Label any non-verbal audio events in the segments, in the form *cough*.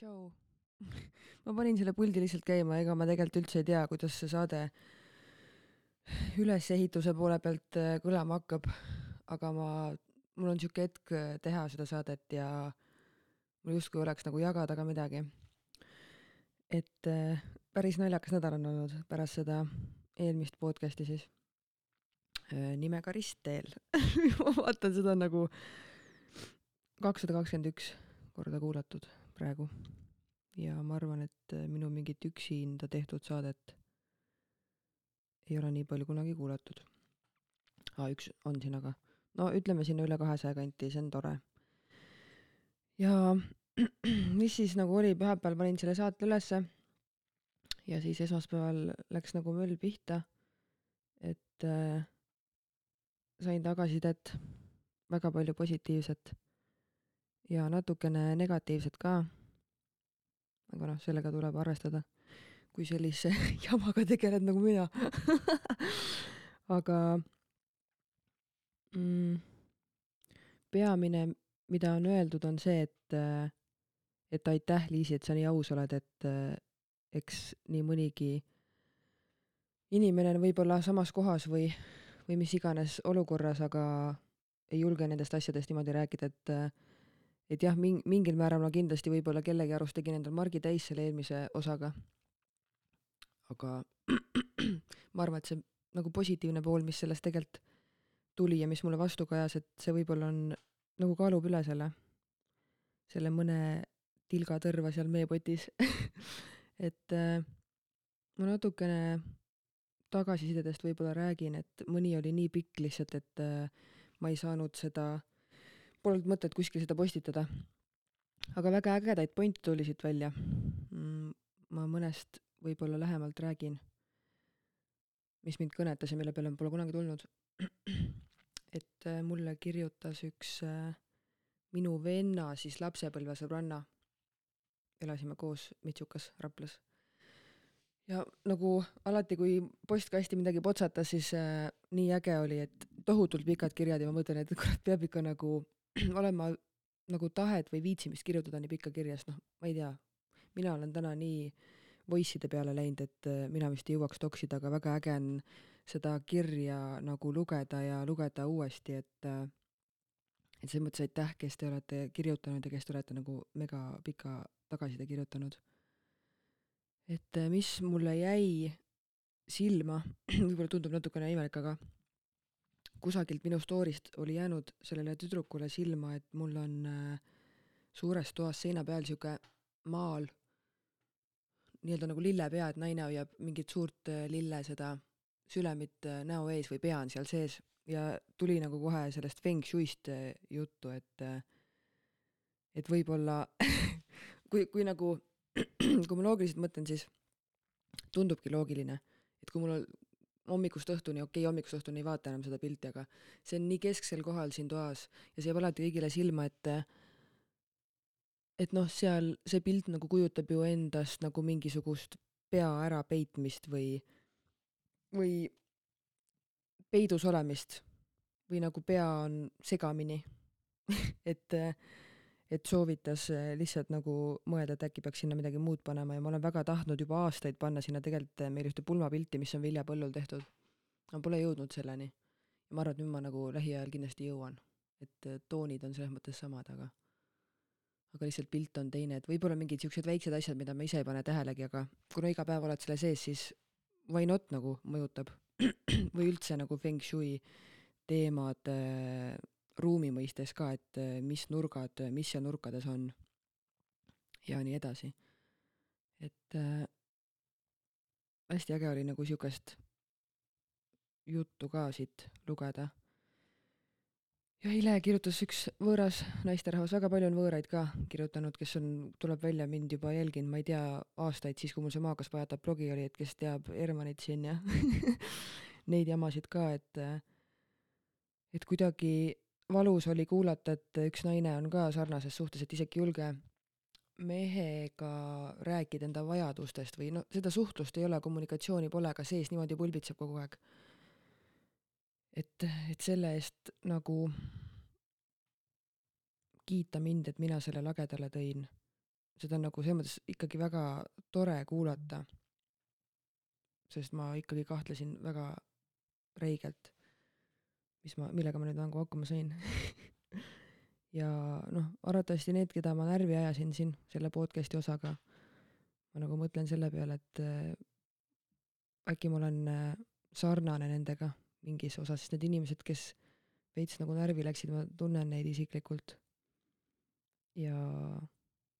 tšau. *laughs* ma panin selle puldi lihtsalt käima, ega ma tegelikult üldse ei tea, kuidas see saade ülesehituse poole pealt äh, kõlama hakkab. aga ma, mul on sihuke hetk äh, teha seda saadet ja mul justkui oleks nagu jagada ka midagi. et äh, päris naljakas nädal on olnud pärast seda eelmist podcast'i siis nimega Ristteel *laughs* ma vaatan seda nagu kakssada kakskümmend üks korda kuulatud praegu. ja ma arvan, et äh, minu mingit üksinda tehtud saadet ei ole nii palju kunagi kuulatud. aa, üks on siin aga. no ütleme sinna üle kahesaja kanti, see on tore. ja *clears throat* mis siis nagu oli, pühapäeval panin selle saate ülesse ja siis esmaspäeval läks nagu möll pihta, et äh, sain tagasisidet, väga palju positiivset ja natukene negatiivset ka. aga noh, sellega tuleb arvestada, kui sellise *laughs* jamaga tegeled nagu mina *laughs* aga mm, peamine, mida on öeldud, on see, et, et aitäh, Liisi, et sa nii aus oled, et eks nii mõnigi inimene on võib-olla samas kohas või, või mis iganes olukorras, aga ei julge nendest asjadest niimoodi rääkida, et et jah, ming-, mingil määral ma kindlasti võib-olla kellegi arust tegin endal margi täis selle eelmise osaga. aga *clears throat* ma arvan, et see nagu positiivne pool, mis sellest tegelikult tuli ja mis mulle vastu kajas, et see võib-olla on, nagu kaalub üle selle, selle mõne tilga tõrva seal meepotis *laughs* et äh, ma natukene tagasisidedest võib-olla räägin, et mõni oli nii pikk lihtsalt, et äh, ma ei saanud seda polnud mõtet kuskil seda postitada. aga väga ägedaid pointe tuli siit välja. Mm, ma mõnest võib-olla lähemalt räägin, mis mind kõnetas ja mille peale ma pole kunagi tulnud. *clears throat* et äh, mulle kirjutas üks äh, minu venna siis lapsepõlvesõbranna. elasime koos Mitsukas, Raplas. ja nagu alati, kui postkasti midagi potsatas, siis äh, nii äge oli, et tohutult pikad kirjad ja ma mõtlen, et kurat, peab ikka nagu *clears throat* olema nagu tahet või viitsimist kirjutada nii pikka kirja, sest noh, ma ei tea, mina olen täna nii voice'ide peale läinud, et äh, mina vist ei jõuaks toksida, aga väga äge on seda kirja nagu lugeda ja lugeda uuesti, et äh, et selles mõttes aitäh, kes te olete kirjutanud ja kes te olete nagu mega pika tagasiside kirjutanud. et äh, mis mulle jäi silma, *clears throat* võib-olla tundub natukene imelik, aga kusagilt minu story'st oli jäänud sellele tüdrukule silma, et mul on äh, suures toas seina peal sihuke maal nii-öelda nagu lillepea, et naine hoiab mingit suurt äh, lille seda sülemit äh, näo ees või pea on seal sees. Ja tuli nagu kohe sellest feng shui'st juttu, et et võib-olla *laughs* kui, kui nagu, *clears throat* kui ma loogiliselt mõtlen, siis tundubki loogiline, et kui mul hommikust õhtuni, okei okay,, hommikust õhtuni ei vaata enam seda pilti, aga see on nii kesksel kohal siin toas ja see jääb alati kõigile silma, et et noh, seal see pilt nagu kujutab ju endast nagu mingisugust pea ärapeitmist või, või peidus olemist või nagu pea on segamini. *laughs* Et et soovitas eh, lihtsalt nagu mõelda, et äkki peaks sinna midagi muud panema ja ma olen väga tahtnud juba aastaid panna sinna tegelikult eh, meil ühte pulmapilti, mis on viljapõllul tehtud. ma pole jõudnud selleni. ja ma arvan, et nüüd ma nagu lähiajal kindlasti jõuan. et eh, toonid on selles mõttes samad, aga aga lihtsalt pilt on teine, et võib-olla mingid niisugused väiksed asjad, mida ma ise ei pane tähelegi, aga kuna iga päev oled selle sees, siis why not nagu mõjutab *clears throat* või üldse nagu feng shui teemad äh, ruumi mõistes ka, et äh, mis nurgad, mis seal nurkades on ja nii edasi. et äh, hästi äge oli nagu niisugust juttu ka siit lugeda. ja eile kirjutas üks võõras naisterahvas, väga palju on võõraid ka kirjutanud, kes on, tuleb välja, mind juba jälginud, ma ei tea, aastaid, siis kui mul see Maakas pajatab blogi oli, et kes teab Hermanit siin ja *laughs* neid jamasid ka, et et kuidagi valus oli kuulata, et üks naine on ka sarnases suhtes, et isegi julge mehega rääkida enda vajadustest või noh, seda suhtlust ei ole, kommunikatsiooni pole, aga sees niimoodi pulbitseb kogu aeg. et, et selle eest nagu kiita mind, et mina selle lagedale tõin, seda on nagu selles mõttes ikkagi väga tore kuulata. sest ma ikkagi kahtlesin väga räigelt, mis ma, millega ma nüüd nagu hakkama sain *laughs* ja noh, arvatavasti need, keda ma närvi ajasin siin selle podcast'i osaga, ma nagu mõtlen selle peale, et äh, äkki ma olen äh, sarnane nendega mingis osas, sest need inimesed, kes veits nagu närvi läksid, ma tunnen neid isiklikult. ja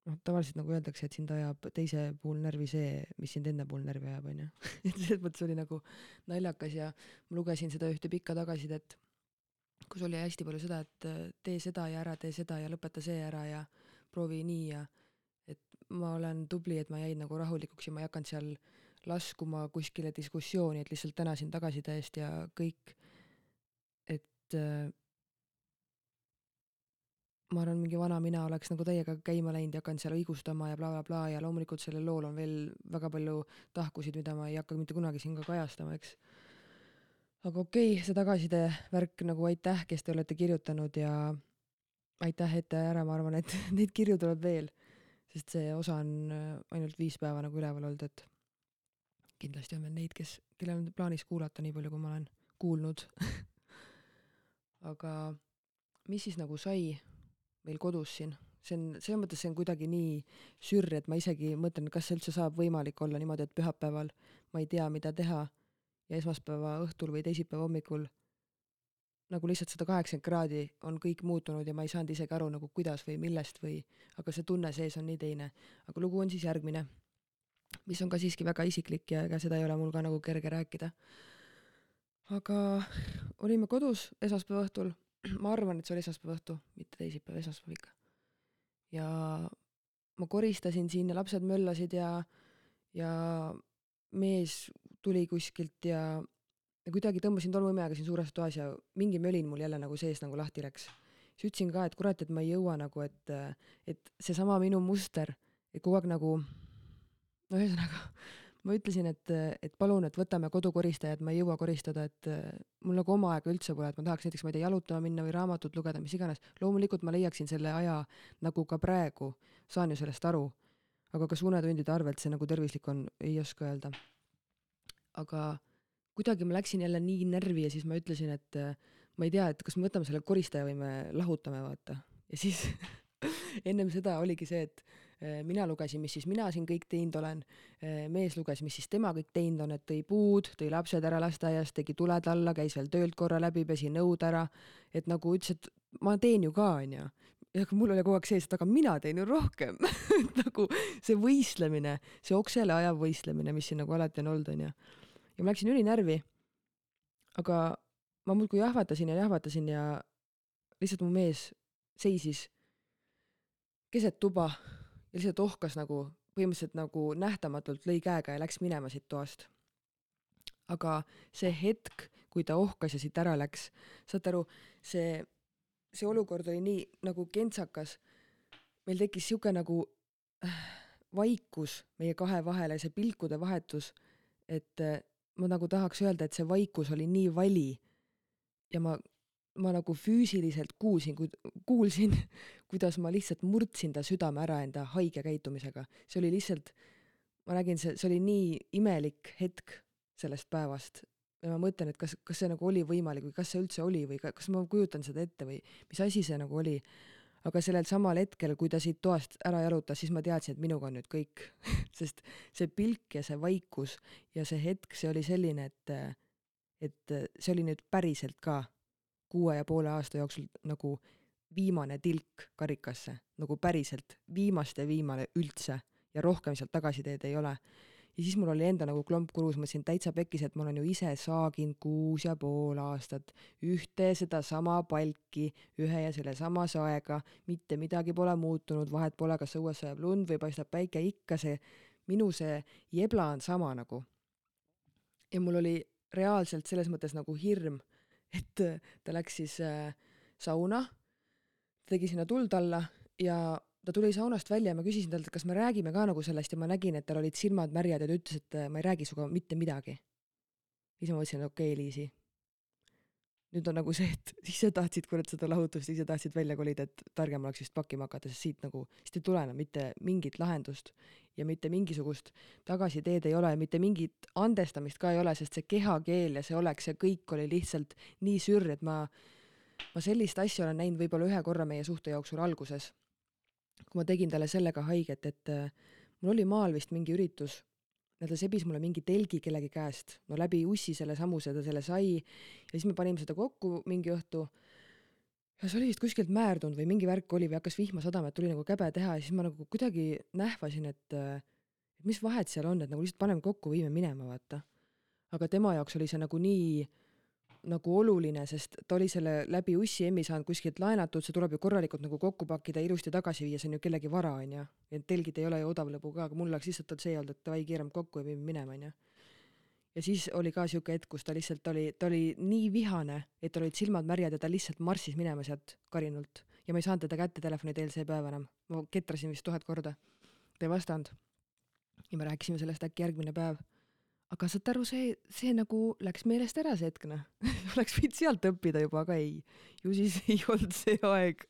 noh, tavaliselt nagu öeldakse, et sind ajab teise puhul närvi see, mis sind enda puhul närvi ajab, onju. *laughs* et selles mõttes oli nagu naljakas ja ma lugesin seda ühte pikka tagasisidet, kus oli hästi palju seda, et äh, tee seda ja ära tee seda ja lõpeta see ära ja proovi nii ja et ma olen tubli, et ma jäin nagu rahulikuks ja ma ei hakanud seal laskuma kuskile diskussiooni, et lihtsalt tänasin tagasiside eest ja kõik. et äh, ma arvan, mingi vana mina oleks nagu täiega käima läinud ja hakanud seal õigustama ja blablabla bla, bla, ja loomulikult sellel lool on veel väga palju tahkusid, mida ma ei hakka mitte kunagi siin ka kajastama, eks. Aga okei okay,, see tagasiside värk nagu aitäh, kes te olete kirjutanud ja aitäh ette ära, ma arvan, et *laughs* neid kirju tuleb veel, sest see osa on äh, ainult viis päeva nagu üleval olnud, et kindlasti on veel neid, kes, kellel on plaanis kuulata nii palju, kui ma olen kuulnud. *laughs* Aga mis siis nagu sai meil kodus siin, see on, selles mõttes see on kuidagi nii sürr, et ma isegi mõtlen, kas see üldse saab võimalik olla niimoodi, et pühapäeval ma ei tea, mida teha ja esmaspäeva õhtul või teisipäeva hommikul nagu lihtsalt sada kaheksakümmend kraadi on kõik muutunud ja ma ei saanud isegi aru nagu kuidas või millest või, aga see tunne sees on nii teine. aga lugu on siis järgmine, mis on ka siiski väga isiklik ja ega seda ei ole mul ka nagu kerge rääkida. aga olime kodus esmaspäeva õhtul *clears throat* ma arvan, et see oli esmaspäeva õhtu, mitte teisipäev, esmaspäev ikka. ja ma koristasin siin ja lapsed möllasid ja, ja mees tuli kuskilt ja, ja kuidagi tõmbasin tolmuimejaga siin suures toas ja mingi mölin mul jälle nagu sees nagu lahti läks. siis ütlesin ka, et kurat, et ma ei jõua nagu, et, et seesama minu muster, et kogu aeg nagu, no ühesõnaga *laughs* ma ütlesin, et, et palun, et võtame kodukoristajad, ma ei jõua koristada, et mul nagu oma aega üldse pole, et ma tahaks näiteks, ma ei tea, jalutama minna või raamatut lugeda, mis iganes. loomulikult ma leiaksin selle aja nagu ka praegu, saan ju sellest aru. aga kas unetundide arvelt see nagu tervislik on, ei oska öelda. Aga kuidagi ma läksin jälle nii närvi ja siis ma ütlesin, et ma ei tea, et kas me võtame selle koristaja või me lahutame, vaata. ja siis *laughs* ennem seda oligi see, et Äh, mina lugesin, mis siis mina siin kõik teinud olen, äh, mees luges, mis siis tema kõik teinud on, et tõi puud, tõi lapsed ära lasteaiast, tegi tuled alla, käis veel töölt korra läbi, pesi nõud ära, et nagu ütles, et ma teen ju ka, onju. ja mul oli kogu aeg sees, et aga mina teen ju rohkem *laughs* nagu see võistlemine, see oksele ajav võistlemine, mis siin nagu alati on olnud, onju. Ja ma läksin ülinärvi. aga ma muudkui jahvatasin ja jahvatasin ja lihtsalt mu mees seisis keset tuba ja lihtsalt ohkas nagu põhimõtteliselt nagu nähtamatult lõi käega ja läks minema siit toast. aga see hetk, kui ta ohkas ja siit ära läks, saate aru, see, see olukord oli nii nagu kentsakas. meil tekkis sihuke nagu äh, vaikus meie kahe vahele, see pilkude vahetus, et äh, ma nagu tahaks öelda, et see vaikus oli nii vali ja ma ma nagu füüsiliselt kuulsin, kuulsin, *laughs* kuidas ma lihtsalt murdsin ta südame ära enda haige käitumisega. see oli lihtsalt, ma nägin, see, see oli nii imelik hetk sellest päevast ja ma mõtlen, et kas, kas see nagu oli võimalik või kas see üldse oli või kas ma kujutan seda ette või mis asi see nagu oli. Aga sellel samal hetkel, kui ta siit toast ära jalutas, siis ma teadsin, et minuga on nüüd kõik *laughs* sest see pilk ja see vaikus ja see hetk, see oli selline, et, et see oli nüüd päriselt ka kuue ja poole aasta jooksul nagu viimane tilk karikasse, nagu päriselt viimast ja viimane üldse ja rohkem sealt tagasiteed ei ole. Ja siis mul oli enda nagu klomp kurus, mõtlesin täitsa pekkis, et ma olen ju ise saaginud kuus ja pool aastat ühte sedasama palki ühe ja sellesama saega, mitte midagi pole muutunud, vahet pole, kas õues sajab lund või paistab päike, ikka see minu see jebla on sama nagu. ja mul oli reaalselt selles mõttes nagu hirm et ta läks siis äh, sauna, tegi sinna tuld alla ja ta tuli saunast välja ja ma küsisin talt, et kas me räägime ka nagu sellest ja ma nägin, et tal olid silmad märjad ja ta ütles, et äh, ma ei räägi sinuga mitte midagi. siis ma mõtlesin, et okei okay,, Liisi. nüüd on nagu see, et *laughs* ise tahtsid kurat seda lahutust, ise tahtsid välja kolida, et targem oleks vist pakkima hakata, sest siit nagu, siit ei tule enam mitte mingit lahendust ja mitte mingisugust tagasiteed ei ole ja mitte mingit andestamist ka ei ole, sest see kehakeel ja see olek, see kõik oli lihtsalt nii sürr, et ma, ma sellist asja olen näinud võib-olla ühe korra meie suhte jooksul alguses, kui ma tegin talle sellega haiget, et äh, mul oli maal vist mingi üritus ta sebis mulle mingi telgi kellegi käest, no läbi ussi selle samuse ta selle sai ja siis me panime seda kokku mingi õhtu. ja see oli vist kuskilt määrdunud või mingi värk oli või hakkas vihma sadama, et tuli nagu käbe teha ja siis ma nagu kuidagi nähvasin, et, et mis vahet seal on, et nagu lihtsalt paneme kokku, viime minema, vaata. aga tema jaoks oli see nagu nii nagu oluline, sest ta oli selle läbi ussi emmi saanud kuskilt laenatud, see tuleb ju korralikult nagu kokku pakkida, ilusti tagasi viia, see on ju kellegi vara, onju. ja telgid ei ole ju odavlõbu ka, aga mul oleks lihtsalt see olnud, et davai, keerame kokku ja viime minema, onju. ja siis oli ka siuke hetk, kus ta lihtsalt oli, ta oli nii vihane, et tal olid silmad märjad ja ta lihtsalt marssis minema sealt karinult ja ma ei saanud teda kätte telefoni teel see päev enam. ma ketrasin vist tuhat korda. ta ei vastanud. ja me rääkisime sellest äkki järgmine päev aga saad aru, see, see nagu läks meelest ära see hetk noh *laughs* oleks võinud sealt õppida juba, aga ei. ju siis *laughs* ei olnud see aeg.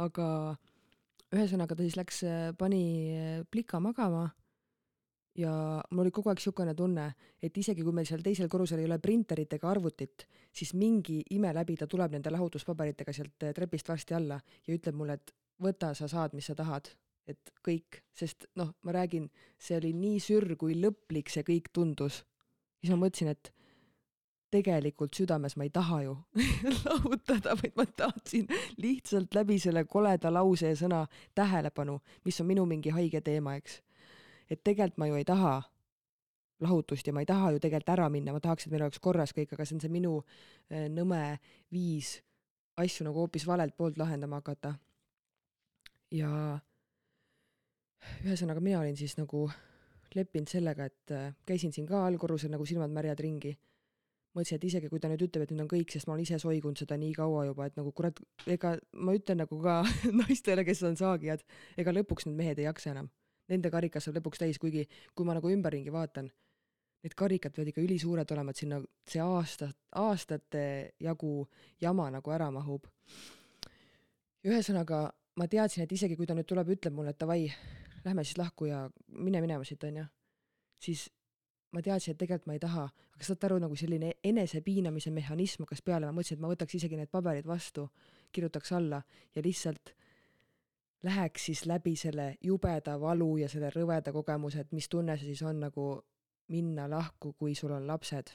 aga ühesõnaga ta siis läks, pani plika magama ja mul oli kogu aeg niisugune tunne, et isegi kui meil seal teisel korrusel ei ole printerit ega arvutit, siis mingi ime läbi ta tuleb nende lahutuspaberitega sealt trepist varsti alla ja ütleb mulle, et võta, sa saad, mis sa tahad et kõik, sest noh, ma räägin, see oli nii sürr, kui lõplik see kõik tundus. siis ma mõtlesin, et tegelikult südames ma ei taha ju *laughs* lahutada, vaid ma tahtsin lihtsalt läbi selle koleda lause ja sõna tähelepanu, mis on minu mingi haige teema, eks. et tegelikult ma ju ei taha lahutust ja ma ei taha ju tegelikult ära minna, ma tahaks, et meil oleks korras kõik, aga see on see minu äh, nõme viis asju nagu hoopis valelt poolt lahendama hakata. ja ühesõnaga, mina olin siis nagu leppinud sellega, et äh, käisin siin ka allkorrusel nagu silmad märjad ringi. mõtlesin, et isegi kui ta nüüd ütleb, et nüüd on kõik, sest ma olen ise soigunud seda nii kaua juba, et nagu kurat, ega ma ütlen nagu ka *laughs* naistele, kes on saagijad, ega lõpuks need mehed ei jaksa enam. Nende karikas saab lõpuks täis, kuigi kui ma nagu ümberringi vaatan, need karikad peavad ikka ülisuured olema, et sinna see aasta, aastate jagu jama nagu ära mahub. ühesõnaga, ma teadsin, et isegi kui ta nüüd tuleb, ütleb mulle, et davai, lähme siis lahku ja mine minema siit, onju. siis ma teadsin, et tegelikult ma ei taha, aga saad aru, nagu selline enesepiinamise mehhanism hakkas peale, ma mõtlesin, et ma võtaks isegi need paberid vastu, kirjutaks alla ja lihtsalt läheks siis läbi selle jubeda valu ja selle rõveda kogemuse, et mis tunne see siis on nagu minna lahku, kui sul on lapsed.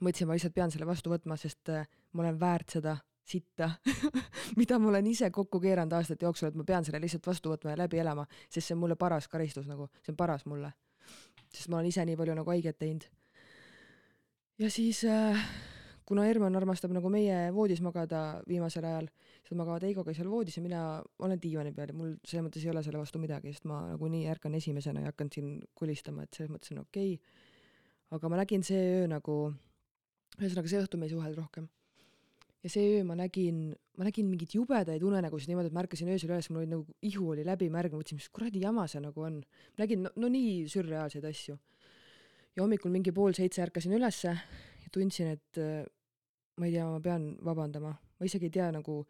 mõtlesin, ma lihtsalt pean selle vastu võtma, sest äh, ma olen väärt seda sitta *laughs* mida ma olen ise kokku keeranud aastate jooksul, et ma pean selle lihtsalt vastu võtma ja läbi elama, sest see on mulle paras karistus nagu, see on paras mulle. sest ma olen ise nii palju nagu haiget teinud. ja siis äh, kuna Herman armastab nagu meie voodis magada viimasel ajal, siis magavad Heigoga seal voodis ja mina olen diivani peal ja mul selles mõttes ei ole selle vastu midagi, sest ma nagunii ärkan esimesena ja hakkan siin kulistama, et selles mõttes on okei okay.. aga ma nägin see öö nagu, ühesõnaga see õhtu me ei suhelnud rohkem ja see öö ma nägin, ma nägin mingeid jubedaid unenägusid niimoodi, et ma ärkasin öösel üles, mul oli nagu ihu oli läbimärg, ma mõtlesin, mis kuradi jama see nagu on. nägin no, no nii sürreaalseid asju. ja hommikul mingi pool seitse ärkasin ülesse ja tundsin, et ma ei tea, ma pean vabandama, ma isegi ei tea nagu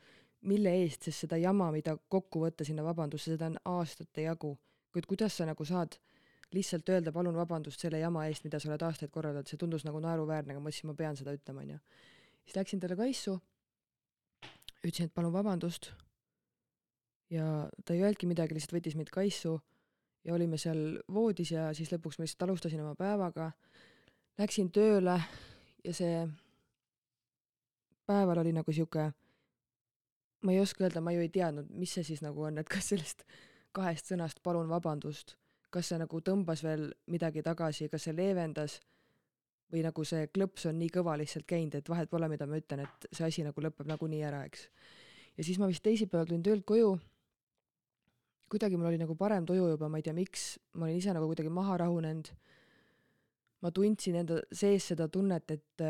mille eest, sest seda jama, mida kokku võtta sinna vabandusse, seda on aastate jagu. kuid kuidas sa nagu saad lihtsalt öelda palun vabandust selle jama eest, mida sa oled aastaid korraldanud, see tundus nagu naeruväärne, aga ma mõtlesin, ma pean seda ütlema, onju siis läksin talle kaisu, ütlesin, et palun vabandust. ja ta ei öelnudki midagi, lihtsalt võttis mind kaisu ja olime seal voodis ja siis lõpuks ma lihtsalt alustasin oma päevaga. Läksin tööle ja see päeval oli nagu sihuke, ma ei oska öelda, ma ju ei teadnud, mis see siis nagu on, et kas sellest kahest sõnast palun vabandust, kas see nagu tõmbas veel midagi tagasi, kas see leevendas või nagu see klõps on nii kõva lihtsalt käinud, et vahet pole, mida ma ütlen, et see asi nagu lõpeb nagunii ära, eks. ja siis ma vist teisipäeval tulin töölt koju. kuidagi mul oli nagu parem tuju juba, ma ei tea, miks, ma olin ise nagu kuidagi maha rahunenud. ma tundsin enda sees seda tunnet, et,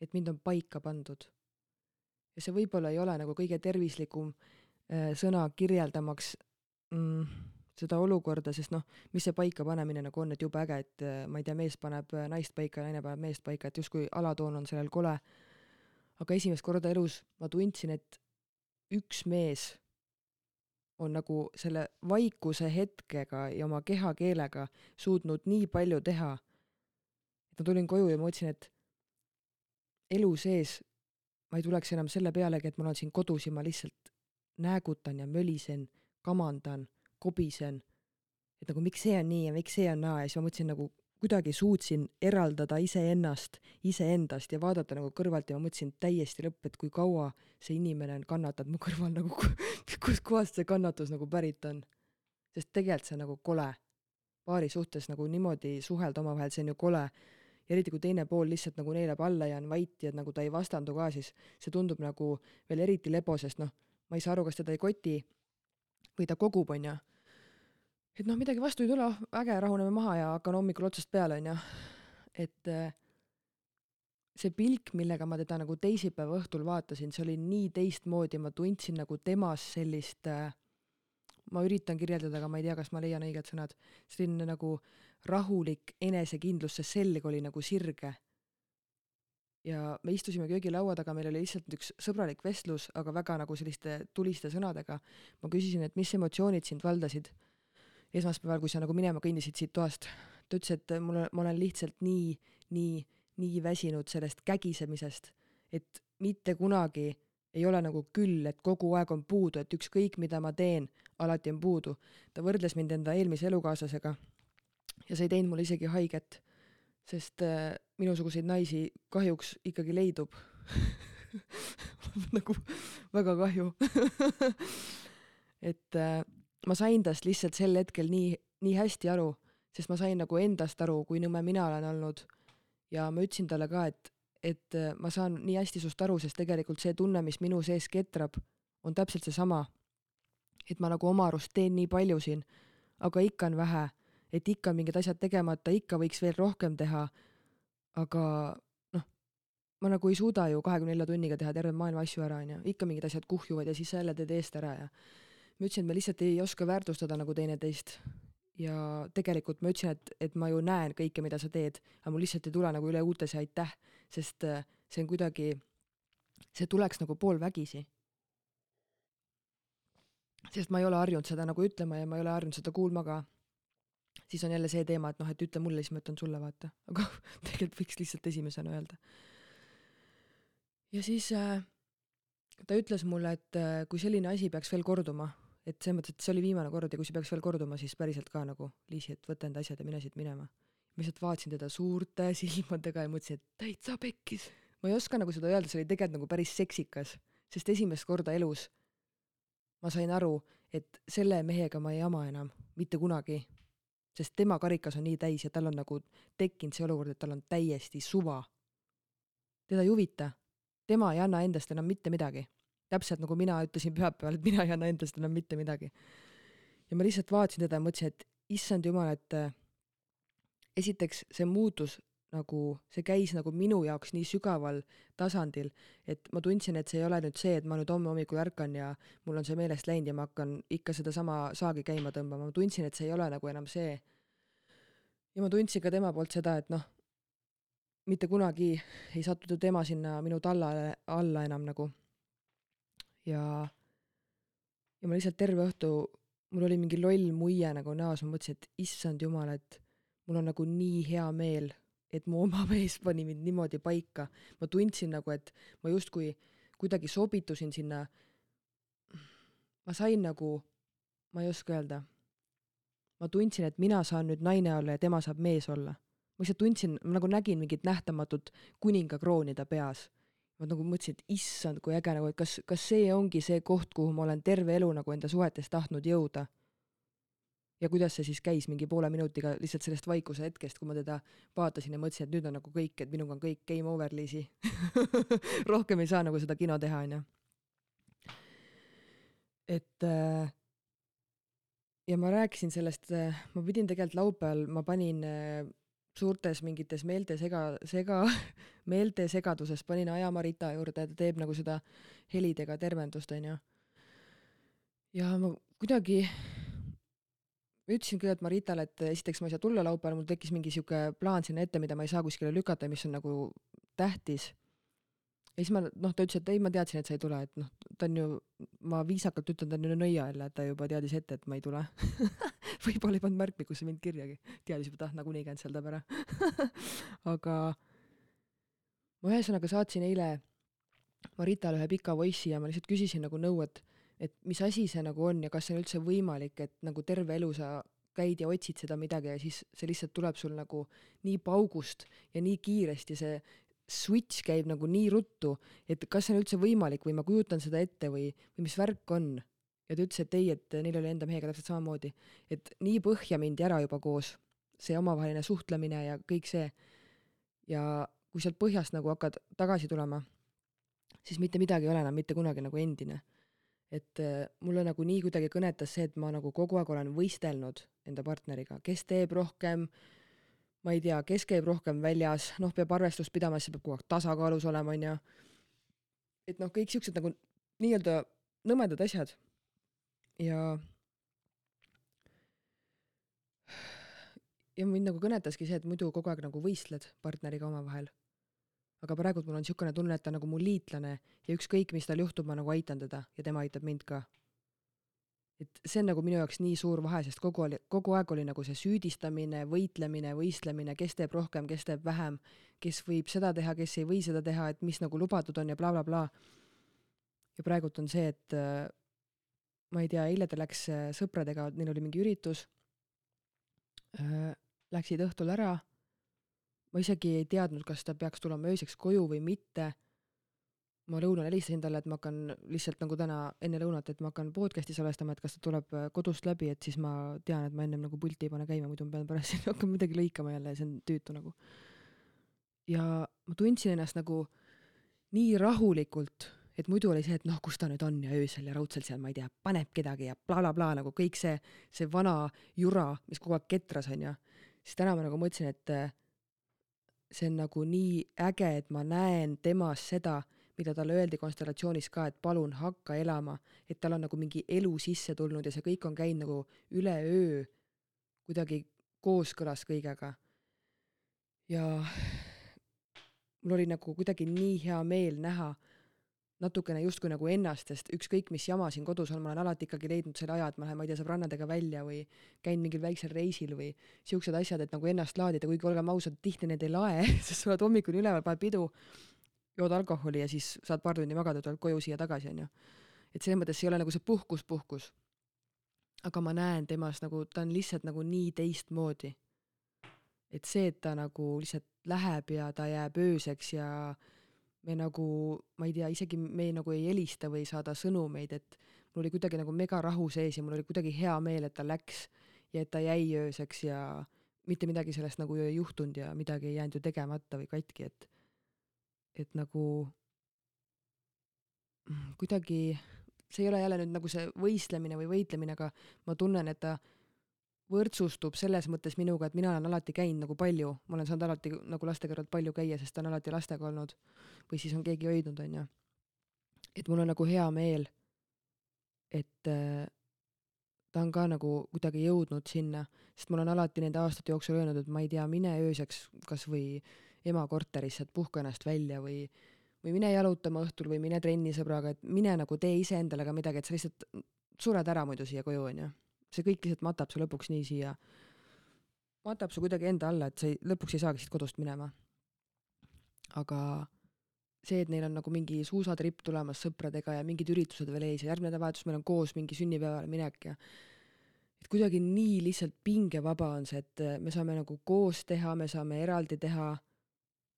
et mind on paika pandud. ja see võib-olla ei ole nagu kõige tervislikum äh, sõna kirjeldamaks mm, seda olukorda, sest noh, mis see paikapanemine nagu on, et jube äge, et äh, ma ei tea, mees paneb äh, naist paika, naine paneb meest paika, et justkui alatoon on sellel kole. aga esimest korda elus ma tundsin, et üks mees on nagu selle vaikuse hetkega ja oma kehakeelega suutnud nii palju teha, et ma tulin koju ja mõtlesin, et elu sees ma ei tuleks enam selle pealegi, et ma olen siin kodus ja ma lihtsalt näägutan ja mölisen, kamandan kobisen, et nagu miks see on nii ja miks see on naa ja siis ma mõtlesin nagu kuidagi suutsin eraldada iseennast iseendast ja vaadata nagu kõrvalt ja ma mõtlesin täiesti lõpp, et kui kaua see inimene on kannatanud mu kõrval *laughs* nagu, kustkohast see kannatus nagu pärit on. sest tegelikult see on nagu kole. paari suhtes nagu niimoodi suhelda omavahel, see on ju kole. ja eriti, kui teine pool lihtsalt nagu neelab alla ja on vait ja nagu ta ei vastandu ka, siis see tundub nagu veel eriti lebo, sest noh, ma ei saa aru, kas teda ei koti või ta kogub, onju. Et noh, midagi vastu ei tule, oh äge, rahuneme maha ja hakkan hommikul otsast peale, onju. et äh, see pilk, millega ma teda nagu teisipäeva õhtul vaatasin, see oli nii teistmoodi, ma tundsin nagu temas sellist äh, ma üritan kirjeldada, aga ma ei tea, kas ma leian õiged sõnad, selline nagu rahulik enesekindlus, see selg oli nagu sirge ja me istusime köögilaua taga, meil oli lihtsalt üks sõbralik vestlus, aga väga nagu selliste tuliste sõnadega. ma küsisin, et mis emotsioonid sind valdasid esmaspäeval, kui sa nagu minema kõndisid siit toast. ta ütles, et mul ma olen lihtsalt nii, nii, nii väsinud sellest kägisemisest, et mitte kunagi ei ole nagu küll, et kogu aeg on puudu, et ükskõik, mida ma teen, alati on puudu. ta võrdles mind enda eelmise elukaaslasega ja see ei teinud mulle isegi haiget sest äh, minusuguseid naisi kahjuks ikkagi leidub *laughs* nagu väga kahju *laughs* et äh, ma sain tast lihtsalt sel hetkel nii, nii hästi aru, sest ma sain nagu endast aru, kui nõme mina olen olnud. ja ma ütlesin talle ka, et, et äh, ma saan nii hästi sust aru, sest tegelikult see tunne, mis minu sees ketrab, on täpselt seesama. et ma nagu oma arust teen nii palju siin, aga ikka on vähe et ikka on mingid asjad tegemata, ikka võiks veel rohkem teha. aga noh, ma nagu ei suuda ju kahekümne nelja tunniga teha terve maailma asju ära, onju, ikka mingid asjad kuhjuvad ja siis sa jälle teed eest ära ja ma ütlesin, et me lihtsalt ei oska väärtustada nagu teineteist. ja tegelikult ma ütlesin, et, et ma ju näen kõike, mida sa teed, aga mul lihtsalt ei tule nagu üle uute see aitäh, sest äh, see on kuidagi, see tuleks nagu poolvägisi sest ma ei ole harjunud seda nagu ütlema ja ma ei ole harjunud seda kuulma ka siis on jälle see teema, et noh, et ütle mulle, siis ma ütlen sulle, vaata. *laughs* aga tegelikult võiks lihtsalt esimesena öelda. ja siis äh, ta ütles mulle, et äh, kui selline asi peaks veel korduma, et selles mõttes, et see oli viimane kord ja kui see peaks veel korduma, siis päriselt ka nagu Liisi, et võta enda asjad ja mine siit minema. ma lihtsalt vaatasin teda suurte *laughs* silmadega ja mõtlesin, et täitsa pekkis. ma ei oska nagu seda öelda, see oli tegelikult nagu päris seksikas, sest esimest korda elus ma sain aru, et selle mehega ma ei jama enam, mitte kunagi sest tema karikas on nii täis ja tal on nagu tekkinud see olukord, et tal on täiesti suva. teda ei huvita, tema ei anna endast enam mitte midagi. Täpselt nagu mina ütlesin pühapäeval, et mina ei anna endast enam mitte midagi. ja ma lihtsalt vaatasin teda ja mõtlesin, et issand jumal, et äh, esiteks see muutus nagu, see käis nagu minu jaoks nii sügaval tasandil, et ma tundsin, et see ei ole nüüd see, et ma nüüd homme hommikul ärkan ja mul on see meelest läinud ja ma hakkan ikka sedasama saagi käima tõmbama, ma tundsin, et see ei ole nagu enam see. ja ma tundsin ka tema poolt seda, et noh, mitte kunagi ei sattunud tema sinna minu tallale alla enam nagu. Ja, ja ma lihtsalt terve õhtu, mul oli mingi loll muie nagu näos, ma mõtlesin, et issand jumal, et mul on nagu nii hea meel et mu oma *laughs* mees pani mind niimoodi paika. ma tundsin nagu, et ma justkui kuidagi sobitusin sinna. ma sain nagu, ma ei oska öelda. ma tundsin, et mina saan nüüd naine olla ja tema saab mees olla. ma lihtsalt tundsin, ma nagu nägin mingit nähtamatut kuningakrooni ta peas. Ma nagu mõtlesin, et issand, kui äge nagu, et kas, kas see ongi see koht, kuhu ma olen terve elu nagu enda suhetes tahtnud jõuda ja kuidas see siis käis mingi poole minutiga lihtsalt sellest vaikuse hetkest, kui ma teda vaatasin ja mõtlesin, et nüüd on nagu kõik, et minuga on kõik game over, Liisi *laughs* rohkem ei saa nagu seda kino teha, onju. et äh, ja ma rääkisin sellest, äh, ma pidin tegelikult laupäeval, ma panin äh, suurtes mingites meeltesega, sega, *laughs* meeltesegaduses panin ajama Rita juurde, ta teeb nagu seda helidega tervendust, onju. ja ma kuidagi ütlesin kõigepealt Maritale, et esiteks ma ei saa tulla laupäeval, mul tekkis mingi sihuke plaan sinna ette, mida ma ei saa kuskile lükata mis on nagu tähtis. ja siis ma, noh, ta ütles, et ei, ma teadsin, et sa ei tule, et noh, ta on ju, ma viisakalt ütlen, ta on ju nõia jälle, et ta juba teadis ette, et ma ei tule *laughs* *laughs* võib-olla ei pannud märkmikusse mind kirjagi, teadis juba, et ah, nagunii cancel dab ära *laughs* aga ma ühesõnaga saatsin eile Maritale ühe pika voice'i ja ma lihtsalt küsisin nagu nõu, et et mis asi see nagu on ja kas see on üldse võimalik, et nagu terve elu sa käid ja otsid seda midagi ja siis see lihtsalt tuleb sul nagu nii paugust ja nii kiiresti, see switch käib nagu nii ruttu, et kas see on üldse võimalik või ma kujutan seda ette või, või mis värk on. Ja ta ütles, et ei, et neil oli enda mehega täpselt samamoodi, et nii põhja mindi ära juba koos, see omavaheline suhtlemine ja kõik see. ja kui sealt põhjast nagu hakkad tagasi tulema, siis mitte midagi ei ole enam mitte kunagi nagu endine et äh, mulle nagu nii kuidagi kõnetas see, et ma nagu kogu aeg olen võistelnud enda partneriga, kes teeb rohkem, ma ei tea, kes käib rohkem väljas, noh, peab arvestust pidama, siis peab kogu aeg tasakaalus olema, onju. et noh, kõik siuksed nagu nii-öelda nõmedad asjad. Ja ja mind nagu kõnetaski see, et muidu kogu aeg nagu võistled partneriga omavahel aga praegult mul on niisugune tunne, et ta on nagu mu liitlane ja ükskõik, mis tal juhtub, ma nagu aitan teda ja tema aitab mind ka. et see on nagu minu jaoks nii suur vahe, sest kogu oli, kogu aeg oli nagu see süüdistamine, võitlemine, võistlemine, kes teeb rohkem, kes teeb vähem, kes võib seda teha, kes ei või seda teha, et mis nagu lubatud on ja blablabla bla, bla. ja praegult on see, et ma ei tea, eile ta läks äh, sõpradega, neil oli mingi üritus äh,, läksid õhtul ära ma isegi ei teadnud, kas ta peaks tulema ööseks koju või mitte. ma lõunal helistasin talle, et ma hakkan lihtsalt nagu täna enne lõunat, et ma hakkan podcast'i salvestama, et kas ta tuleb äh, kodust läbi, et siis ma tean, et ma ennem nagu pulti ei pane käima, muidu ma pean pärast *laughs* siin hakkama midagi lõikama jälle ja see on tüütu nagu. ja ma tundsin ennast nagu nii rahulikult, et muidu oli see, et noh, kus ta nüüd on ja öösel ja raudselt seal, ma ei tea, paneb kedagi ja blablabla bla, bla, nagu kõik see, see vana jura, mis kogu aeg ketras onju. siis täna ma nagu mõtlesin, et äh, see on nagu nii äge, et ma näen temas seda, mida talle öeldi konstellatsioonis ka, et palun hakka elama, et tal on nagu mingi elu sisse tulnud ja see kõik on käinud nagu üleöö kuidagi kooskõlas kõigega. ja mul oli nagu kuidagi nii hea meel näha natukene justkui nagu ennast, sest ükskõik, mis jama siin kodus on, ma olen alati ikkagi leidnud selle aja, et ma lähen, ma ei tea, sõbrannadega välja või käin mingil väiksel reisil või siuksed asjad, et nagu ennast laadida, kuigi olgem ausad, tihti need ei lae, *laughs* sest sa oled hommikul üleval, paned pidu, jood alkoholi ja siis saad paar tundi magada, tuled koju siia tagasi, onju. et selles mõttes ei ole nagu see puhkus, puhkus. aga ma näen temas nagu, ta on lihtsalt nagu nii teistmoodi. et see, et ta nagu lihtsalt läheb ja ta jääb ööseks ja me nagu, ma ei tea, isegi me nagu ei helista või ei saada sõnumeid, et mul oli kuidagi nagu megarahu sees ja mul oli kuidagi hea meel, et ta läks ja et ta jäi ööseks ja mitte midagi sellest nagu ei juhtunud ja midagi ei jäänud ju tegemata või katki, et et nagu kuidagi, see ei ole jälle nüüd nagu see võistlemine või võitlemine, aga ma tunnen, et ta võrdsustub selles mõttes minuga, et mina olen alati käinud nagu palju, ma olen saanud alati nagu laste kõrvalt palju käia, sest ta on alati lastega olnud. Või siis on keegi hoidnud, onju. et mul on nagu hea meel, et äh, ta on ka nagu kuidagi jõudnud sinna, sest ma olen alati nende aastate jooksul öelnud, et ma ei tea, mine ööseks kasvõi ema korterisse, et puhka ennast välja või või mine jalutama õhtul või mine trenni sõbraga, et mine nagu tee iseendale ka midagi, et sa lihtsalt sured ära muidu siia koju, onju see kõik lihtsalt matab su lõpuks nii siia, matab su kuidagi enda alla, et sa ei, lõpuks ei saagi siit kodust minema. aga see, et neil on nagu mingi suusatripp tulemas sõpradega ja mingid üritused veel ees ja järgmine nädalavahetus meil on koos mingi sünnipäevale minek ja et kuidagi nii lihtsalt pingevaba on see, et me saame nagu koos teha, me saame eraldi teha,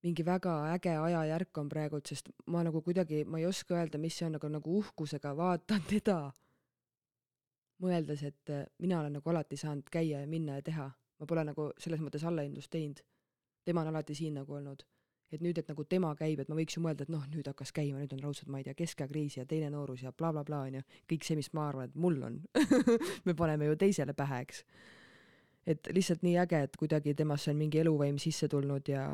mingi väga äge ajajärk on praegult, sest ma nagu kuidagi, ma ei oska öelda, mis see on, aga nagu uhkusega vaatan *laughs* teda mõeldes, et äh, mina olen nagu alati saanud käia ja minna ja teha, ma pole nagu selles mõttes allahindlust teinud. tema on alati siin nagu olnud. et nüüd, et nagu tema käib, et ma võiks ju mõelda, et noh, nüüd hakkas käima, nüüd on raudselt, ma ei tea, keskajakriis ja teine noorus ja blablabla bla, onju, kõik see, mis ma arvan, et mul on *laughs* me paneme ju teisele pähe, eks. et lihtsalt nii äge, et kuidagi temasse on mingi eluvaim sisse tulnud ja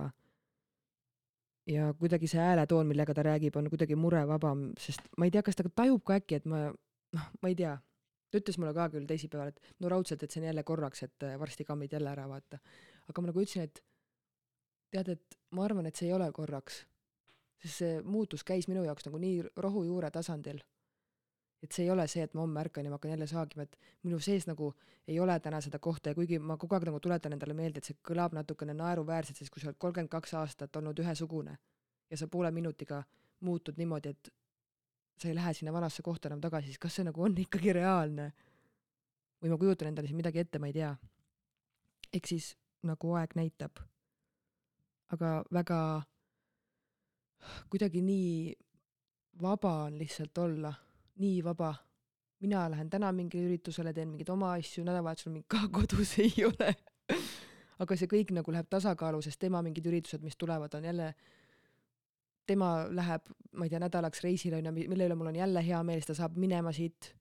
ja kuidagi see hääletoon, millega ta räägib, on kuidagi murevabam, sest ma ei tea, kas ta tajub ka äkki, et ma noh, ma ei tea ta ütles mulle ka küll teisipäeval, et no raudselt, et see on jälle korraks, et äh, varsti kammid jälle ära, vaata. aga ma nagu ütlesin, et tead, et ma arvan, et see ei ole korraks. sest see muutus käis minu jaoks nagu nii rohujuure tasandil. et see ei ole see, et ma homme ärkan ja ma hakkan jälle saagima, et minu sees nagu ei ole täna seda kohta ja kuigi ma kogu aeg nagu tuletan endale meelde, et see kõlab natukene naeruväärselt, sest kui sa oled kolmkümmend kaks aastat olnud ühesugune ja sa poole minutiga muutud niimoodi, et sa ei lähe sinna vanasse kohta enam tagasi, siis kas see nagu on ikkagi reaalne? või ma kujutan endale siin midagi ette, ma ei tea. eks siis nagu aeg näitab. aga väga kuidagi nii vaba on lihtsalt olla, nii vaba. mina lähen täna mingile üritusele, teen mingeid oma asju, nädalavahetusel mind ka *laughs* kodus ei ole aga see kõik nagu läheb tasakaalu, sest tema mingid üritused, mis tulevad, on jälle tema läheb, ma ei tea, nädalaks reisile onju, mille üle mul on jälle hea meel, siis ta saab minema siit.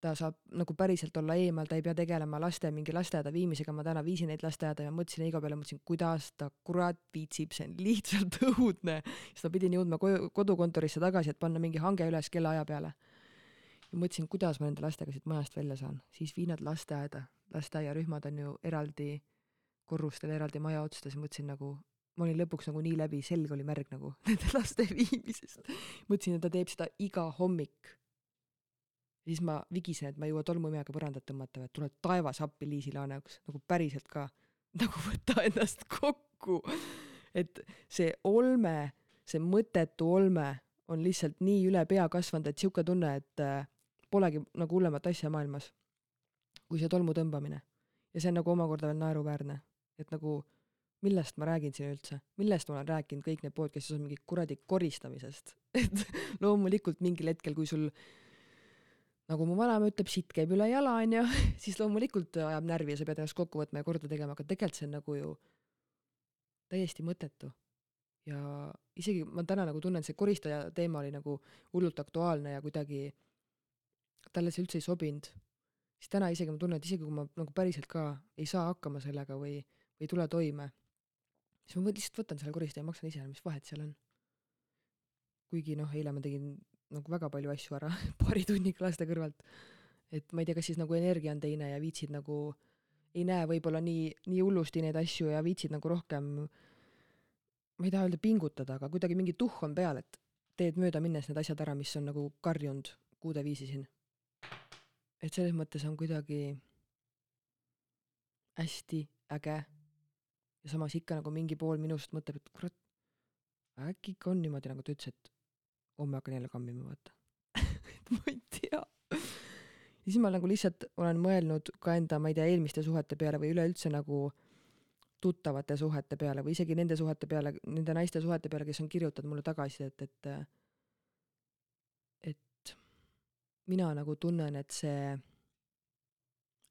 ta saab nagu päriselt olla eemal, ta ei pea tegelema laste mingi lasteaeda viimisega, ma täna viisin neid lasteaeda ja mõtlesin Heigo peale, mõtlesin, kuidas ta kurat viitsib, see on lihtsalt *laughs* õudne. siis ma pidin jõudma koju, kodukontorisse tagasi, et panna mingi hange üles kellaaja peale. ja mõtlesin, kuidas ma nende lastega siit majast välja saan, siis vii nad lasteaeda, lasteaiarühmad on ju eraldi korrustel, eraldi maja otsades, mõtlesin nagu ma olin lõpuks nagu nii läbi, selg oli märg nagu *laughs* nende laste viimisest. mõtlesin, et ta teeb seda iga hommik. siis ma vigisen, et ma ei jõua tolmuimejaga põrandat tõmmata, et tule taevas appi Liisi Laane jaoks, nagu päriselt ka. nagu *laughs* võta ennast kokku. et see olme, see mõttetu olme on lihtsalt nii üle pea kasvanud, et sihuke tunne, et äh, polegi nagu hullemat asja maailmas kui see tolmu tõmbamine. ja see on nagu omakorda veel naeruväärne, et nagu millest ma räägin siin üldse, millest ma olen rääkinud kõik need podcast'id on mingi kuradi koristamisest *laughs* et loomulikult mingil hetkel, kui sul nagu mu vanaema ütleb, sitt käib üle jala, onju, *laughs* siis loomulikult ajab närvi ja sa pead ennast kokku võtma ja korda tegema, aga tegelikult see on nagu ju täiesti mõttetu. ja isegi ma täna nagu tunnen, see koristaja teema oli nagu hullult aktuaalne ja kuidagi talle see üldse ei sobinud. siis täna isegi ma tunnen, et isegi kui ma nagu päriselt ka ei saa hakkama sellega või, või ei tule toime siis ma lihtsalt võtan selle koristaja ja maksan ise, mis vahet seal on. kuigi noh, eile ma tegin nagu väga palju asju ära *laughs* paari tunniga laste kõrvalt. et ma ei tea, kas siis nagu energia on teine ja viitsid nagu, ei näe võib-olla nii, nii hullusti neid asju ja viitsid nagu rohkem, ma ei taha öelda pingutada, aga kuidagi mingi tuhh on peal, et teed mööda minnes need asjad ära, mis on nagu karjunud kuude viisi siin. et selles mõttes on kuidagi hästi äge ja samas ikka nagu mingi pool minust mõtleb, et kurat, äkki ikka on niimoodi, nagu ta ütles, et homme hakkan jälle kammima, vaata et *laughs* ma ei tea. ja siis ma nagu lihtsalt olen mõelnud ka enda, ma ei tea, eelmiste suhete peale või üleüldse nagu tuttavate suhete peale või isegi nende suhete peale, nende naiste suhete peale, kes on kirjutanud mulle tagasisidet, et et mina nagu tunnen, et see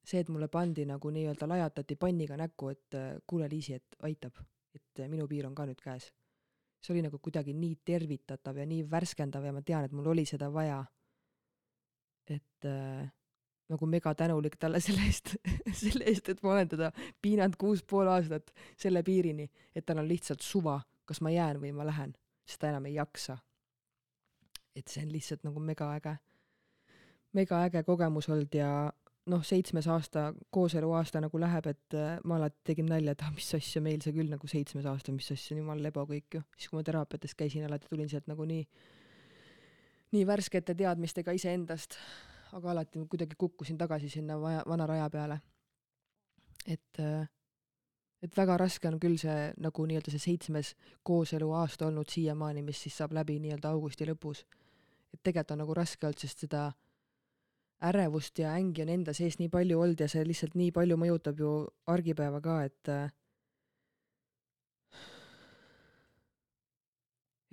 see, et mulle pandi nagu nii-öelda lajatati panniga näkku, et äh, kuule, Liisi, et aitab, et äh, minu piir on ka nüüd käes. see oli nagu kuidagi nii tervitatav ja nii värskendav ja ma tean, et mul oli seda vaja. et äh, nagu mega tänulik talle *laughs* selle eest selle eest, et ma olen teda piinanud kuus pool aastat selle piirini, et tal on lihtsalt suva, kas ma jään või ma lähen, sest ta enam ei jaksa. et see on lihtsalt nagu mega äge, mega äge kogemus olnud ja noh, seitsmes aasta, kooseluaasta nagu läheb, et äh, ma alati tegin nalja, et ah, mis asja meil see küll nagu seitsmes aasta, mis asja, jumal lebo kõik ju. siis, kui ma teraapiates käisin, alati tulin sealt nagu nii, nii värskete teadmistega iseendast, aga alati kuidagi kukkusin tagasi sinna vaja, vana raja peale. et, äh, et väga raske on küll see nagu nii-öelda see seitsmes kooseluaasta olnud siiamaani, mis siis saab läbi nii-öelda augusti lõpus. et tegelikult on nagu raske olnud, sest seda ärevust ja ängi on enda sees nii palju olnud ja see lihtsalt nii palju mõjutab ju argipäeva ka, et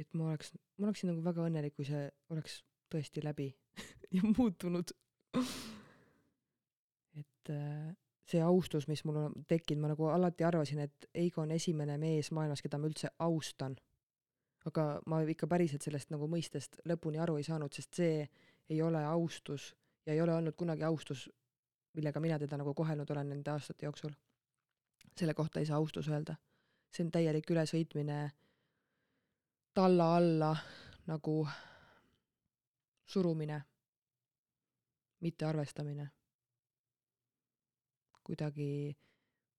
et ma oleks, ma oleksin nagu väga õnnelik, kui see oleks tõesti läbi *laughs* ja muutunud. et see austus, mis mul on tekkinud, ma nagu alati arvasin, et Eigo on esimene mees maailmas, keda ma üldse austan. aga ma ikka päriselt sellest nagu mõistest lõpuni aru ei saanud, sest see ei ole austus ja ei ole olnud kunagi austus, millega mina teda nagu kohelnud olen nende aastate jooksul. selle kohta ei saa austus öelda. see on täielik ülesõitmine talla alla nagu surumine, mitte arvestamine kuidagi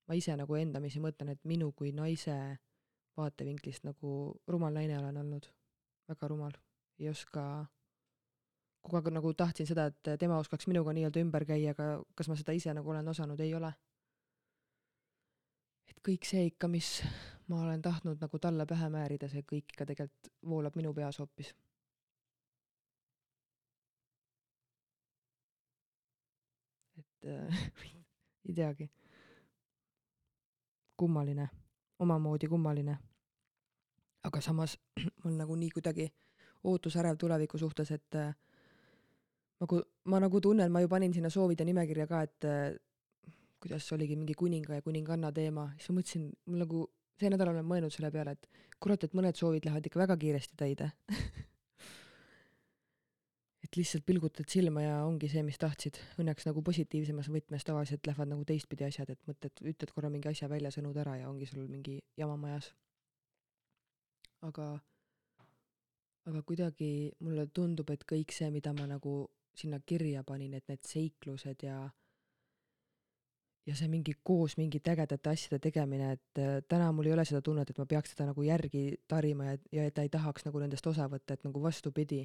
ma ise nagu endamisi mõtlen, et minu kui naise vaatevinklist nagu rumal naine olen olnud, väga rumal, ei oska, kogu aeg nagu tahtsin seda, et tema oskaks minuga nii-öelda ümber käia, aga kas ma seda ise nagu olen osanud, ei ole. et kõik see ikka, mis ma olen tahtnud nagu talle pähe määrida, see kõik ikka tegelikult voolab minu peas hoopis. et äh, *laughs* ei teagi kummaline, omamoodi kummaline. aga samas *clears throat* mul nagu nii kuidagi ootusärev tuleviku suhtes, et äh, nagu ma nagu tunnen, ma ju panin sinna soovide nimekirja ka, et äh, kuidas oligi mingi kuninga ja kuninganna teema, siis ma mõtlesin, mul nagu see nädal olen mõelnud selle peale, et kurat, et mõned soovid lähevad ikka väga kiiresti täide *laughs* et lihtsalt pilgutad silma ja ongi see, mis tahtsid. Õnneks nagu positiivsemas võtmes tavaliselt lähevad nagu teistpidi asjad, et mõtled, ütled korra mingi asja välja, sõnud ära ja ongi sul mingi jama majas. aga, aga kuidagi mulle tundub, et kõik see, mida ma nagu sinna kirja panin, et need seiklused ja ja see mingi koos mingite ägedate asjade tegemine, et äh, täna mul ei ole seda tunnet, et ma peaks teda nagu järgi tarima ja, ja et ta ei tahaks nagu nendest osa võtta, et nagu vastupidi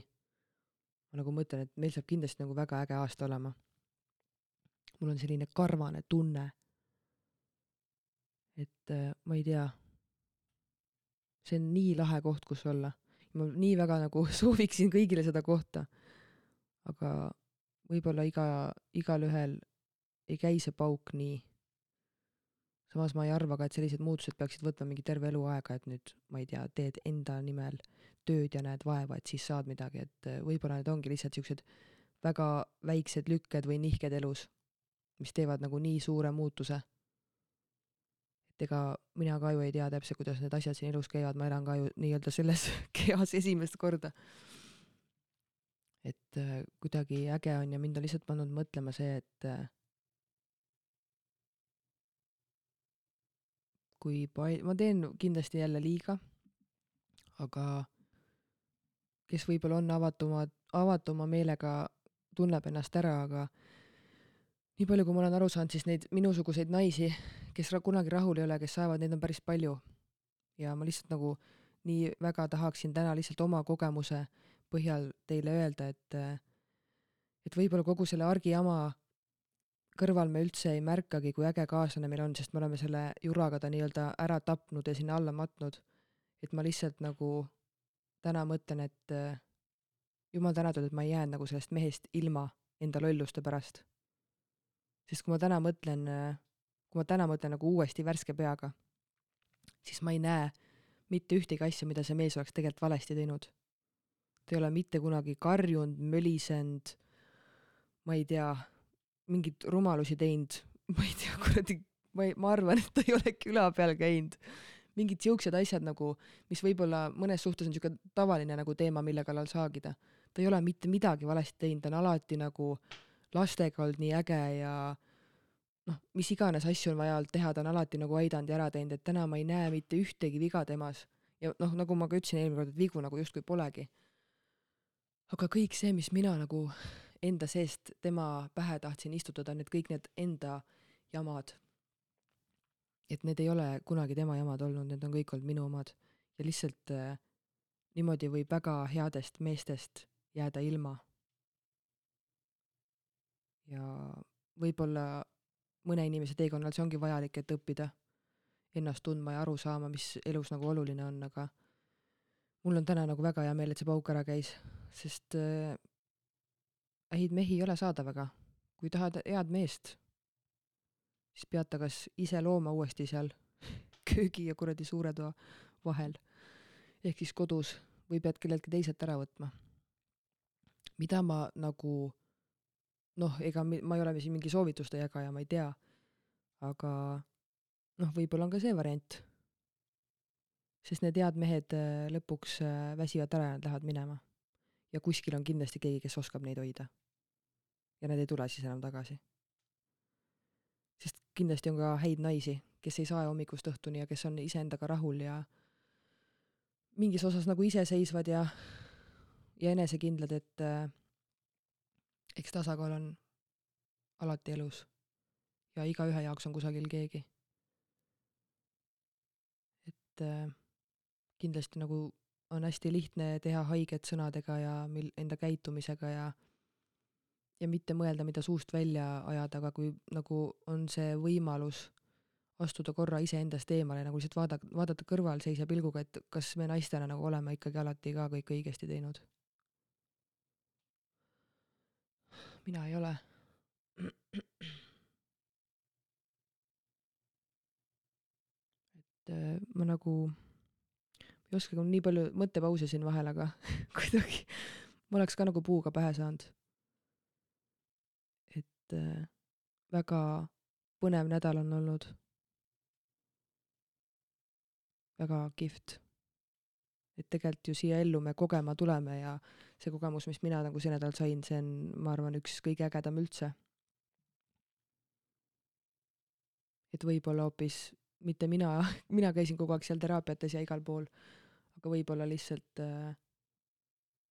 ma nagu mõtlen, et meil saab kindlasti nagu väga äge aasta olema. mul on selline karvane tunne. et äh, ma ei tea. see on nii lahe koht, kus olla. ma nii väga nagu *laughs* sooviksin kõigile seda kohta. Aga võib-olla iga, igalühel ei käi see pauk nii. samas ma ei arva ka, et sellised muutused peaksid võtma mingi terve eluaega, et nüüd, ma ei tea, teed enda nimel tööd ja näed vaeva, et siis saad midagi, et äh, võib-olla need ongi lihtsalt siuksed väga väiksed lükked või nihked elus, mis teevad nagu nii suure muutuse. et ega mina ka ju ei tea täpselt, kuidas need asjad siin elus käivad, ma elan ka ju nii-öelda selles *laughs* kehas esimest korda. Et äh, kuidagi äge on ja mind on lihtsalt pannud mõtlema see, et äh, kui pal-, ma teen kindlasti jälle liiga, aga kes võib-olla on avatuma, avatuma meelega tunneb ennast ära, aga nii palju, kui ma olen aru saanud, siis neid minusuguseid naisi, kes kunagi rahul ei ole, kes saavad, neid on päris palju. ja ma lihtsalt nagu nii väga tahaksin täna lihtsalt oma kogemuse põhjal teile öelda, et et võib-olla kogu selle argijama kõrval me üldse ei märkagi, kui äge kaaslane meil on, sest me oleme selle juraga ta nii-öelda ära tapnud ja sinna alla matnud. et ma lihtsalt nagu täna mõtlen, et jumal tänatud, et ma ei jäänud nagu sellest mehest ilma enda lolluste pärast. sest kui ma täna mõtlen, kui ma täna mõtlen nagu uuesti värske peaga, siis ma ei näe mitte ühtegi asja, mida see mees oleks tegelikult valesti teinud. Ta ei ole mitte kunagi karjunud, mölisenud, ma ei tea, mingeid rumalusi teinud, *laughs* ma ei tea, kuradi, ma ei, ma arvan, et ta ei ole küla peal käinud mingid siuksed asjad nagu, mis võib-olla mõnes suhtes on siuke tavaline nagu teema, mille kallal saagida. ta ei ole mitte midagi valesti teinud, ta on alati nagu lastega olnud nii äge ja noh, mis iganes asju on vaja olnud teha, ta on alati nagu aidanud ja ära teinud, et täna ma ei näe mitte ühtegi viga temas. ja noh, nagu ma ka ütlesin eelmine kord, et vigu nagu justkui polegi. Aga kõik see, mis mina nagu enda seest tema pähe tahtsin istutada, need kõik need enda jamad et need ei ole kunagi tema jamad olnud, need on kõik olnud minu omad ja lihtsalt äh, niimoodi võib väga headest meestest jääda ilma. ja võib-olla mõne inimese teekonnal see ongi vajalik, et õppida ennast tundma ja aru saama, mis elus nagu oluline on, aga mul on täna nagu väga hea meel, et see pauk ära käis, sest äh, häid mehi ei ole saada väga. kui tahad head meest, siis pead ta kas ise looma uuesti seal *laughs* köögi ja kuradi suure toa vahel ehk siis kodus või pead kelleltki teiselt ära võtma. mida ma nagu noh, ega ma ei ole siin mingi soovituste jagaja, ma ei tea, aga noh, võib-olla on ka see variant. Sest need head mehed äh, lõpuks äh, väsivad ära ja nad lähevad minema. ja kuskil on kindlasti keegi, kes oskab neid hoida. ja nad ei tule siis enam tagasi sest kindlasti on ka häid naisi, kes ei saa hommikust õhtuni ja kes on iseendaga rahul ja mingis osas nagu iseseisvad ja, ja enesekindlad, et äh, eks tasakaal on alati elus. ja igaühe jaoks on kusagil keegi. et äh, kindlasti nagu on hästi lihtne teha haiget sõnadega ja mil-, enda käitumisega ja ja mitte mõelda, mida suust välja ajada, aga kui nagu on see võimalus astuda korra iseendast eemale, nagu lihtsalt vaada, vaadata kõrvalseisja pilguga, et kas me naistena nagu oleme ikkagi alati ka kõik õigesti teinud. mina ei ole. et äh, ma nagu ei oskagi, nii palju mõttepause siin vahel, aga *laughs* kuidagi ma oleks ka nagu puuga pähe saanud. et äh, väga põnev nädal on olnud väga kihvt. et tegelikult ju siia ellu me kogema tuleme ja see kogemus, mis mina nagu see nädal sain, see on, ma arvan, üks kõige ägedam üldse. et võib-olla hoopis mitte mina, *laughs* mina käisin kogu aeg seal teraapiates ja igal pool, aga võib-olla lihtsalt äh,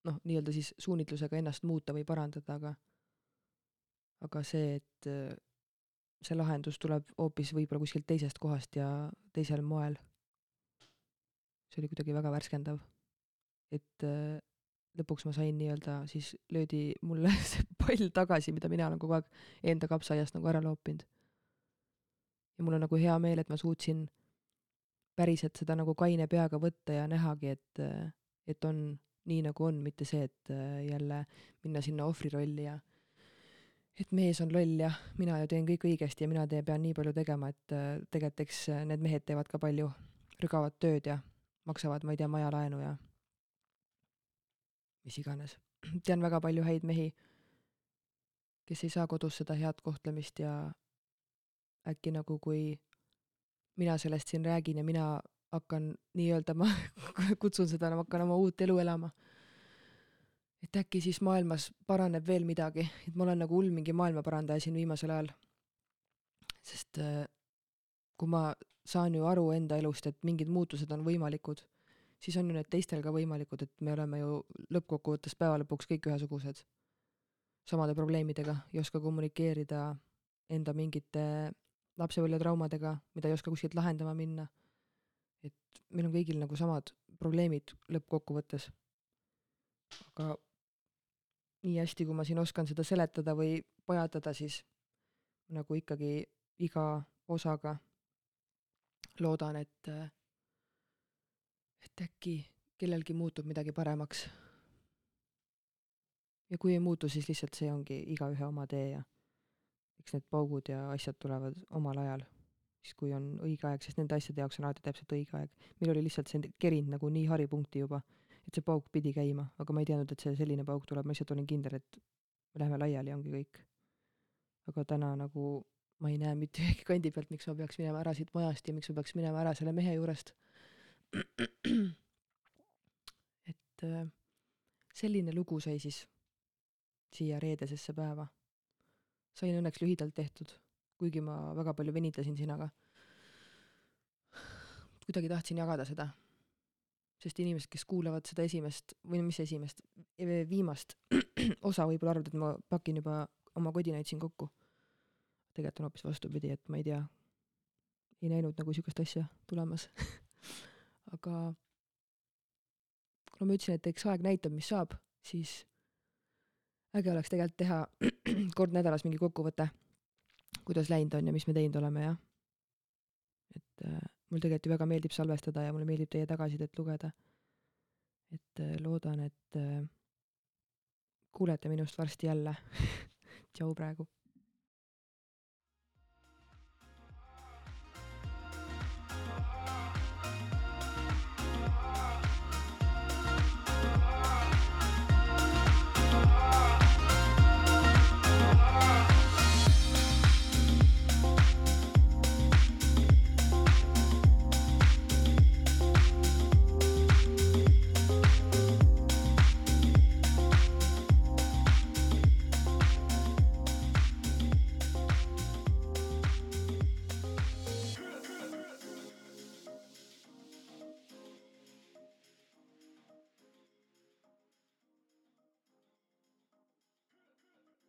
noh, nii-öelda siis suunitlusega ennast muuta või parandada, aga aga see, et äh, see lahendus tuleb hoopis võib-olla kuskilt teisest kohast ja teisel moel see oli kuidagi väga värskendav. et äh, lõpuks ma sain nii-öelda, siis löödi mulle *laughs* see pall tagasi, mida mina olen kogu aeg enda kapsaiast nagu ära loopinud. ja mul on nagu hea meel, et ma suutsin päriselt seda nagu kaine peaga võtta ja nähagi, et, et on nii, nagu on, mitte see, et jälle minna sinna ohvri rolli ja et mees on loll ja mina ju teen kõik õigesti ja mina teen, pean nii palju tegema, et tegelikult eks need mehed teevad ka palju rügavat tööd ja maksavad, ma ei tea, majalaenu ja mis iganes. *clears throat* tean väga palju häid mehi, kes ei saa kodus seda head kohtlemist ja äkki nagu kui mina sellest siin räägin ja mina hakkan nii-öelda, ma *laughs* kutsun seda, ma hakkan oma uut elu elama. et äkki siis maailmas paraneb veel midagi, et ma olen nagu hull mingi maailmaparandaja siin viimasel ajal. sest äh, kui ma saan ju aru enda elust, et mingid muutused on võimalikud, siis on ju need teistel ka võimalikud, et me oleme ju lõppkokkuvõttes päeva lõpuks kõik ühesugused. samade probleemidega, ei oska kommunikeerida enda mingite lapsepõlvetraumadega, mida ei oska kuskilt lahendama minna. et meil on kõigil nagu samad probleemid lõppkokkuvõttes. aga nii hästi, kui ma siin oskan seda seletada või pajatada, siis nagu ikkagi iga osaga loodan, et, et äkki kellelgi muutub midagi paremaks. ja kui ei muutu, siis lihtsalt see ongi igaühe oma tee ja eks need paugud ja asjad tulevad omal ajal, siis kui on õige aeg, sest nende asjade jaoks on alati täpselt õige aeg. meil oli lihtsalt see kerinud nagu nii haripunkti juba, et see pauk pidi käima, aga ma ei teadnud, et see selline pauk tuleb, ma lihtsalt olin kindel, et me läheme laiali, ongi kõik. aga täna nagu ma ei näe mitte ühegi kandi pealt, miks ma peaks minema ära siit majast ja miks ma peaks minema ära selle mehe juurest. et äh, selline lugu sai siis siia reedesesse päeva. Sain õnneks lühidalt tehtud, kuigi ma väga palju venitasin siin, aga kuidagi tahtsin jagada seda. sest inimesed, kes kuulavad seda esimest või mis esimest, viimast *clears throat* osa võib-olla arvavad, et ma pakin juba oma kodinaid siin kokku. Tegelikult on hoopis vastupidi, et ma ei tea, ei näinud nagu niisugust asja tulemas. *laughs* Aga kuna ma ütlesin, et eks aeg näitab, mis saab, siis äge oleks tegelikult teha *clears throat* kord nädalas mingi kokkuvõte, kuidas läinud on ja mis me teinud oleme ja et äh, mul tegelikult ju väga meeldib salvestada ja mulle meeldib teie tagasisidet lugeda. et äh, loodan, et äh, kuulete minust varsti jälle. *laughs* tšau praegu